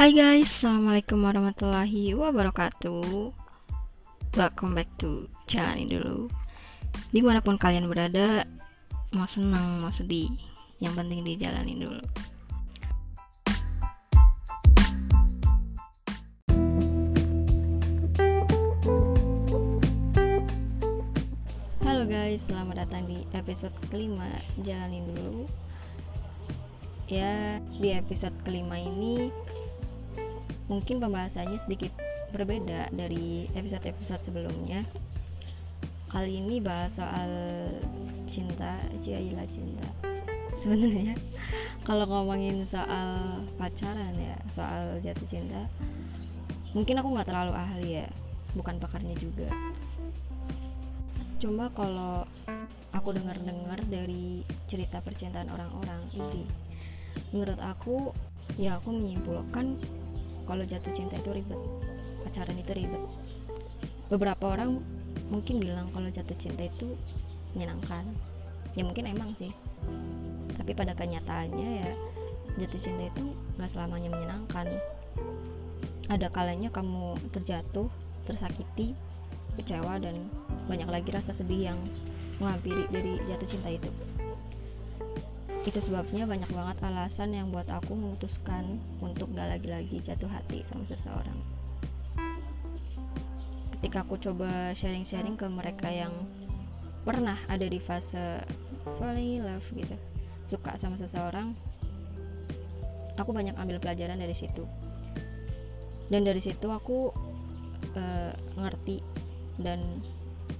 Hai guys, Assalamualaikum warahmatullahi wabarakatuh. Welcome back to Jalanin Dulu. Di mana pun kalian berada Mau senang, mau sedih Yang penting dijalanin dulu. Halo guys, selamat datang di episode kelima Jalanin Dulu. Ya, di episode kelima ini mungkin pembahasannya sedikit berbeda dari episode-episode sebelumnya. Kali ini bahas soal cinta jailah cinta. Sebenarnya kalau ngomongin soal pacaran ya soal jatuh cinta mungkin aku nggak terlalu ahli ya bukan pakarnya juga. Cuma kalau aku dengar-dengar dari cerita percintaan orang-orang ini menurut aku ya aku menyimpulkan kalau jatuh cinta itu ribet. Pacaran itu ribet. Beberapa orang mungkin bilang kalau jatuh cinta itu menyenangkan. Ya mungkin emang sih. Tapi pada kenyataannya ya jatuh cinta itu nggak selamanya menyenangkan. Ada kalanya kamu terjatuh tersakiti kecewa dan banyak lagi rasa sedih yang menghampiri dari jatuh cinta itu itu sebabnya banyak banget alasan yang buat aku memutuskan untuk gak lagi-lagi jatuh hati sama seseorang. Ketika aku coba sharing-sharing ke mereka yang pernah ada di fase falling in love gitu suka sama seseorang aku banyak ambil pelajaran dari situ. Dan dari situ aku uh, ngerti dan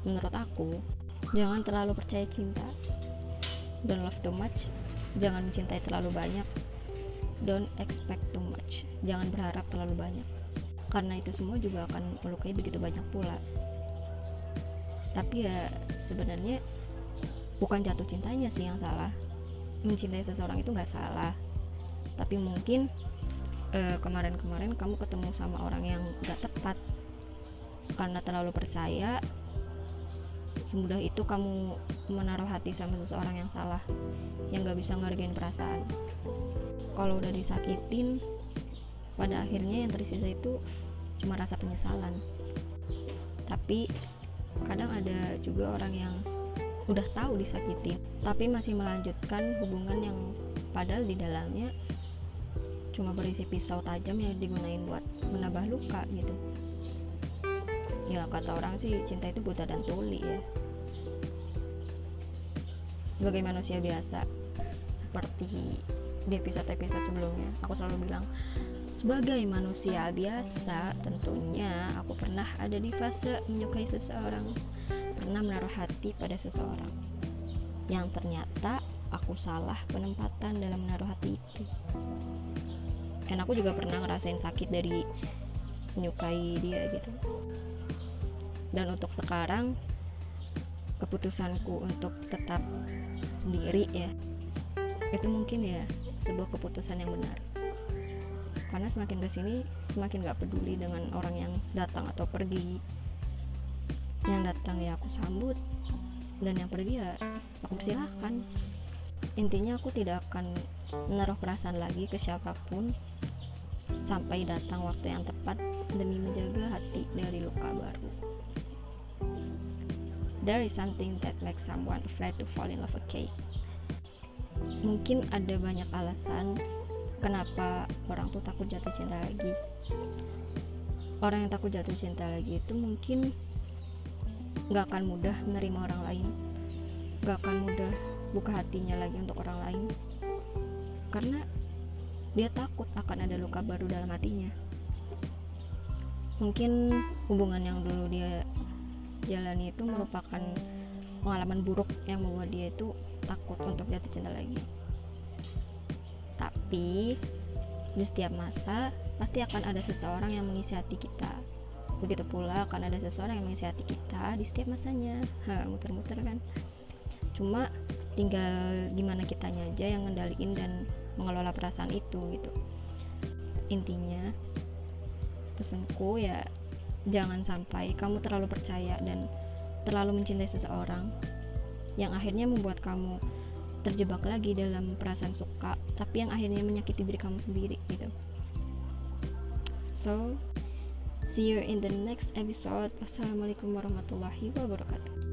menurut aku jangan terlalu percaya cinta don't love too much jangan mencintai terlalu banyak. Don't expect too much. Jangan berharap terlalu banyak. Karena itu semua juga akan melukai begitu banyak pula. Tapi ya sebenarnya bukan jatuh cintanya sih yang salah. Mencintai seseorang itu nggak salah. Tapi mungkin kemarin kemarin-kemarin kamu ketemu sama orang yang gak tepat. Karena terlalu percaya semudah itu kamu menaruh hati sama seseorang yang salah yang gak bisa ngargain perasaan. Kalau udah disakitin pada akhirnya yang tersisa itu cuma rasa penyesalan. Tapi kadang ada juga orang yang udah tahu disakitin tapi masih melanjutkan hubungan yang padahal di dalamnya cuma berisi pisau tajam yang digunain buat menambah luka gitu. Ya kata orang sih cinta itu buta dan tuli ya sebagai manusia biasa. Seperti di episode-episode sebelumnya aku selalu bilang sebagai manusia biasa tentunya aku pernah ada di fase menyukai seseorang pernah menaruh hati pada seseorang. Yang ternyata aku salah penempatan dalam menaruh hati itu. Dan aku juga pernah ngerasain sakit dari menyukai dia gitu. Dan untuk sekarang keputusanku untuk tetap sendiri ya itu mungkin ya sebuah keputusan yang benar. Karena semakin ke sini semakin gak peduli dengan orang yang datang atau pergi. Yang datang ya aku sambut dan yang pergi ya aku persilahkan. Intinya aku tidak akan menaruh perasaan lagi ke siapa pun sampai datang waktu yang tepat demi menjaga hati dari luka baru there is something that makes someone afraid to fall in love again. Mungkin ada banyak alasan kenapa orang tuh takut jatuh cinta lagi. Orang yang takut jatuh cinta lagi itu mungkin gak akan mudah menerima orang lain, gak akan mudah buka hatinya lagi untuk orang lain, karena dia takut akan ada luka baru dalam hatinya. Mungkin hubungan yang dulu dia jalani itu merupakan pengalaman buruk yang membuat dia itu takut untuk jatuh cinta lagi. Tapi di setiap masa pasti akan ada seseorang yang mengisi hati kita. Begitu pula akan ada seseorang yang mengisi hati kita di setiap masanya. Muter-muter kan? Cuma tinggal gimana kitanya aja yang ngendaliin dan mengelola perasaan itu gitu. Intinya pesanku ya jangan sampai kamu terlalu percaya dan terlalu mencintai seseorang yang akhirnya membuat kamu terjebak lagi dalam perasaan suka tapi yang akhirnya menyakiti diri kamu sendiri gitu. So see you in the next episode. Wassalamualaikum warahmatullahi wabarakatuh